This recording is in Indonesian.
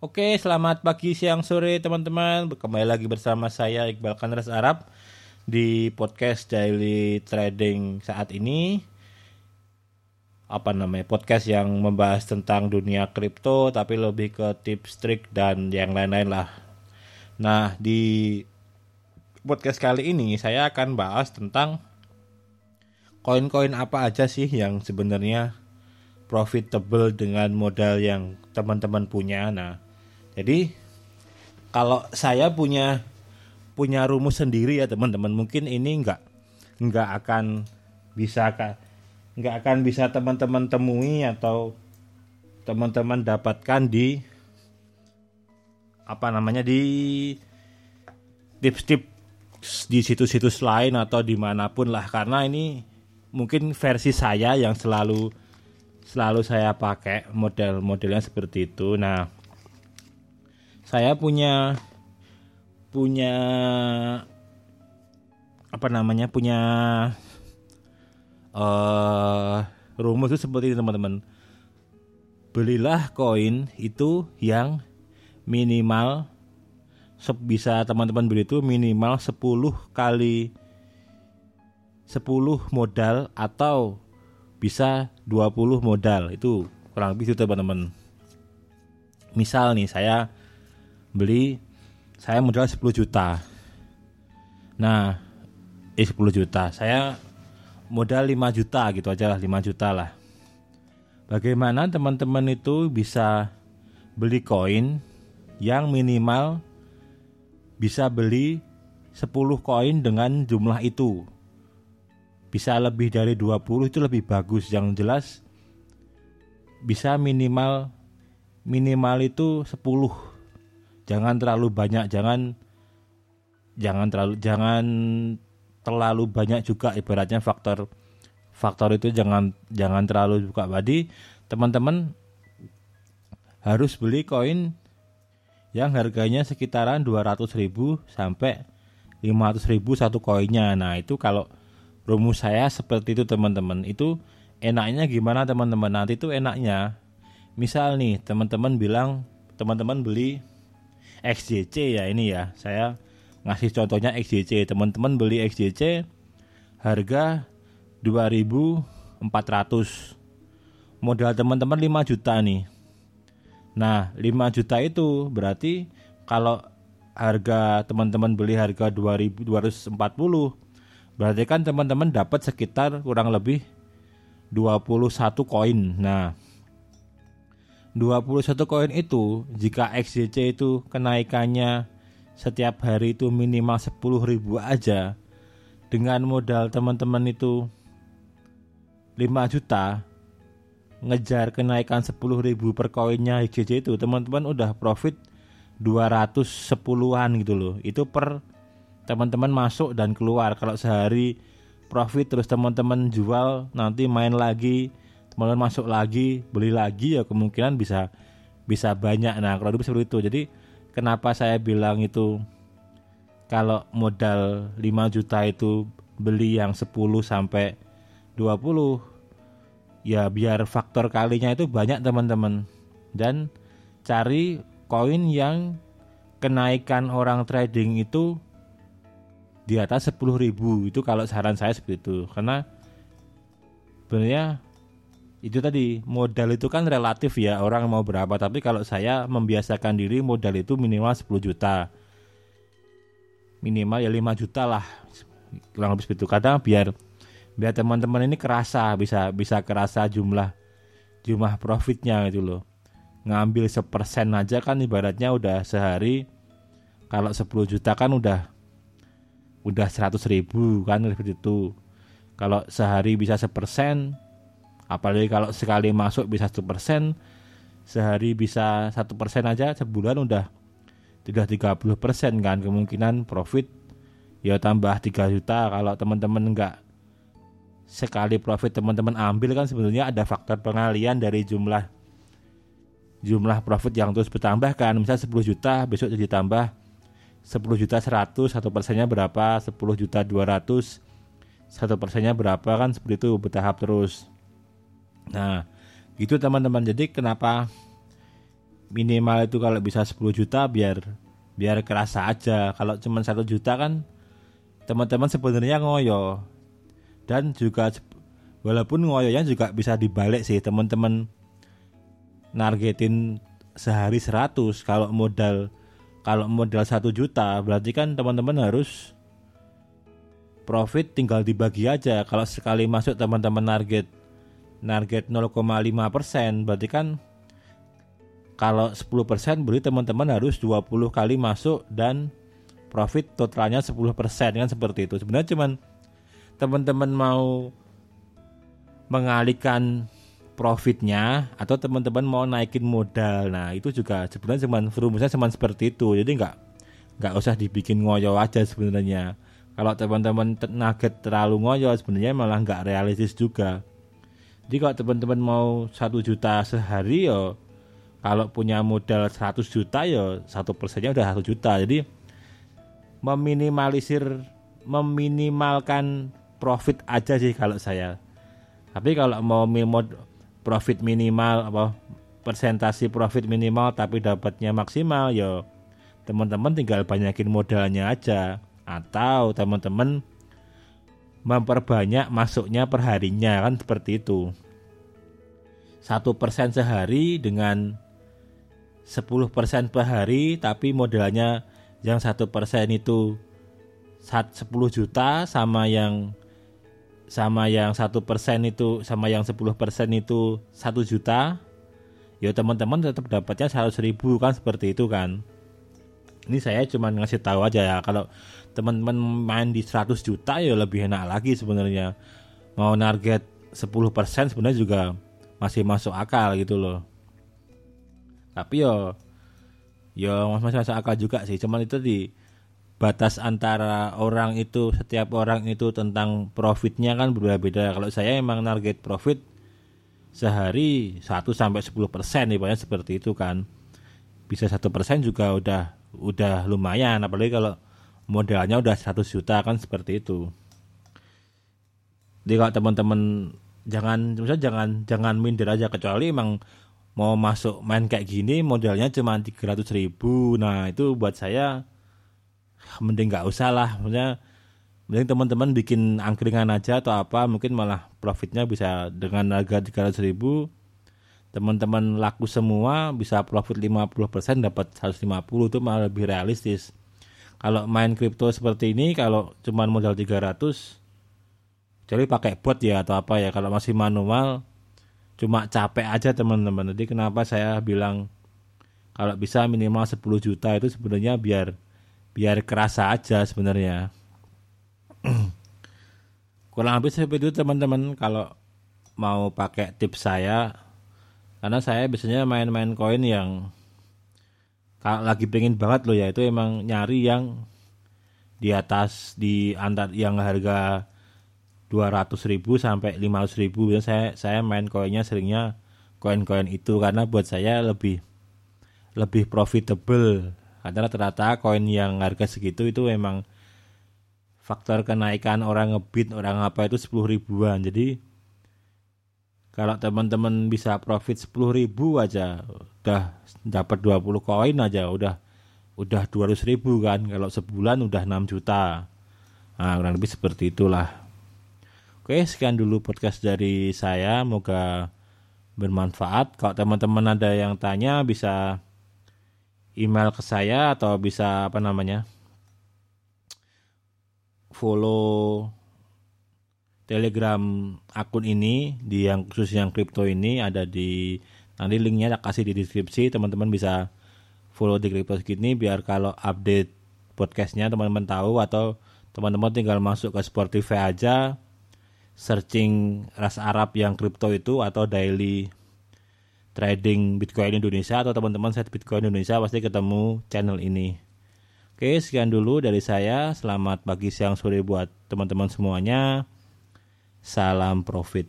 Oke, selamat pagi, siang, sore teman-teman. Kembali lagi bersama saya Iqbal Kanras Arab di podcast Daily Trading saat ini. Apa namanya? Podcast yang membahas tentang dunia kripto tapi lebih ke tips, trik dan yang lain-lain lah. Nah, di podcast kali ini saya akan bahas tentang koin-koin apa aja sih yang sebenarnya profitable dengan modal yang teman-teman punya. Nah, jadi kalau saya punya punya rumus sendiri ya teman-teman, mungkin ini nggak nggak akan bisa nggak akan bisa teman-teman temui atau teman-teman dapatkan di apa namanya di tips-tips di situs-situs lain atau di mana pun lah karena ini mungkin versi saya yang selalu selalu saya pakai model-modelnya seperti itu. Nah, saya punya punya apa namanya punya uh, rumus itu seperti ini teman-teman. Belilah koin itu yang minimal bisa teman-teman beli itu minimal 10 kali 10 modal atau bisa 20 modal. Itu kurang lebih itu teman-teman. Misal nih saya beli saya modal 10 juta. Nah eh 10 juta. Saya modal 5 juta gitu aja lah 5 juta lah. Bagaimana teman-teman itu bisa beli koin yang minimal bisa beli 10 koin dengan jumlah itu? Bisa lebih dari 20 itu lebih bagus. Yang jelas bisa minimal minimal itu 10 jangan terlalu banyak jangan jangan terlalu jangan terlalu banyak juga. Ibaratnya faktor faktor itu jangan jangan terlalu buka badi teman-teman harus beli koin yang harganya sekitaran 200.000 sampai 500.000 satu koinnya. Nah itu kalau rumus saya seperti itu teman-teman. Itu enaknya gimana teman-teman? Nanti itu enaknya. Misal nih teman-teman bilang teman-teman beli XJC ya ini ya. Saya ngasih contohnya XJC teman-teman beli XJC harga 2400 modal teman-teman 5 juta nih. Nah 5 juta itu berarti kalau harga teman-teman beli harga 2240 berarti kan teman-teman dapat sekitar kurang lebih 21 koin. Nah 21 koin itu jika XJC itu kenaikannya setiap hari itu minimal 10 ribu aja. Dengan modal teman-teman itu 5 juta ngejar kenaikan 10 ribu per koinnya XJC itu teman-teman udah profit 210-an gitu loh. Itu per teman-teman masuk dan keluar. Kalau sehari profit terus teman-teman jual nanti main lagi teman-teman masuk lagi beli lagi ya kemungkinan bisa bisa banyak. Nah kalau itu seperti itu. Jadi kenapa saya bilang itu kalau modal 5 juta itu beli yang 10 sampai 20 ya biar faktor kalinya itu banyak teman-teman. Dan cari koin yang kenaikan orang trading itu di atas 10.000 itu kalau saran saya seperti itu. Karena sebenarnya itu tadi modal itu kan relatif ya orang mau berapa. Tapi kalau saya membiasakan diri modal itu minimal 10 juta. Minimal ya 5 juta lah kurang lebih itu. Kadang biar biar teman-teman ini kerasa bisa bisa kerasa jumlah jumlah profitnya gitu loh. Ngambil sepersen aja kan ibaratnya udah sehari kalau 10 juta kan udah udah 100 ribu kan seperti itu. Kalau sehari bisa sepersen apalagi kalau sekali masuk bisa satu persen sehari bisa satu persen aja sebulan udah sudah 30 persen kan kemungkinan profit. Ya tambah 3 juta kalau teman-teman enggak sekali profit teman-teman ambil kan sebenarnya ada faktor pengalian dari jumlah jumlah profit yang terus bertambah kan. Misal 10 juta besok jadi tambah 10 juta 100 satu persennya berapa? 10 juta 200 satu persennya berapa kan? Seperti itu bertahap terus Nah, itu teman-teman. Jadi kenapa minimal itu kalau bisa 10 juta biar biar kerasa aja. Kalau cuma satu juta kan teman-teman sebenarnya ngoyo. Dan juga walaupun ngoyonya juga bisa dibalik sih teman-teman nargetin sehari 100 kalau modal kalau modal satu juta berarti kan teman-teman harus profit tinggal dibagi aja. Kalau sekali masuk teman-teman target target 0,5 persen berarti kan kalau 10% berarti teman-teman harus 20 kali masuk dan profit totalnya 10% kan seperti itu. Sebenarnya cuman teman-teman mau mengalihkan profitnya atau teman-teman mau naikin modal. Nah, itu juga sebenarnya cuman rumusnya cuma seperti itu. Jadi nggak nggak usah dibikin ngoyo aja sebenarnya. Kalau teman-teman nugget terlalu ngoyo sebenarnya malah nggak realistis juga. Jadi kalau teman-teman mau satu juta sehari yo kalau punya modal 100 juta ya satu persennya udah satu juta. Jadi meminimalisir meminimalkan profit aja sih kalau saya. Tapi kalau mau profit minimal apa persentasi profit minimal tapi dapatnya maksimal ya teman-teman tinggal banyakin modalnya aja. Atau teman-teman memperbanyak masuknya perharinya kan seperti itu. Satu persen sehari dengan 10% per hari tapi modalnya yang satu persen itu 10 juta sama yang sama yang satu persen itu sama yang 10 persen itu satu juta ya teman-teman tetap dapatnya 100 ribu kan seperti itu kan. Ini saya cuma ngasih tahu aja ya kalau teman-teman main di 100 juta ya lebih enak lagi sebenarnya. Mau target 10 persen sebenarnya juga masih masuk akal gitu loh. Tapi yo yo masih masuk akal juga sih. Cuman itu di batas antara orang itu setiap orang itu tentang profitnya kan berbeda-beda. Kalau saya emang target profit sehari 1 sampai 10 persen banyak seperti itu kan. Bisa satu persen juga udah udah lumayan. Apalagi kalau modalnya udah 100 juta kan seperti itu. Jadi kalau teman-teman jangan misalnya jangan jangan minder aja kecuali emang mau masuk main kayak gini modalnya cuma 300 ribu. Nah itu buat saya mending nggak usah lah. Maksudnya mending teman-teman bikin angkringan aja atau apa mungkin malah profitnya bisa dengan harga 300 ribu. Teman-teman laku semua bisa profit 50% dapat 150 itu malah lebih realistis kalau main kripto seperti ini kalau cuma modal 300 jadi pakai bot ya atau apa ya. Kalau masih manual cuma capek aja teman-teman. Jadi kenapa saya bilang kalau bisa minimal 10 juta itu sebenarnya biar biar kerasa aja sebenarnya. Kurang lebih seperti itu teman-teman kalau mau pakai tips saya. Karena saya biasanya main-main koin yang kalau lagi pengen banget loh ya itu emang nyari yang di atas di antar yang harga 200 ribu sampai 500 ribu. Saya saya main koinnya seringnya koin-koin itu karena buat saya lebih lebih profitable. Karena rata-rata koin yang harga segitu itu memang faktor kenaikan orang ngebit orang apa itu 10 ribuan. Jadi kalau teman-teman bisa profit 10 ribu aja udah dapat 20 koin aja udah udah 200 ribu kan kalau sebulan udah 6 juta nah kurang lebih seperti itulah Oke, sekian dulu podcast dari saya. Moga bermanfaat. Kalau teman-teman ada yang tanya bisa email ke saya atau bisa apa namanya? follow Telegram akun ini di yang khusus yang kripto ini ada di nanti linknya kasih di deskripsi teman-teman bisa follow di kripto segini biar kalau update podcastnya teman-teman tahu atau teman-teman tinggal masuk ke Spotify aja searching ras Arab yang kripto itu atau daily trading Bitcoin Indonesia atau teman-teman set Bitcoin Indonesia pasti ketemu channel ini. Oke, sekian dulu dari saya. Selamat pagi, siang, sore buat teman-teman semuanya. Salam profit.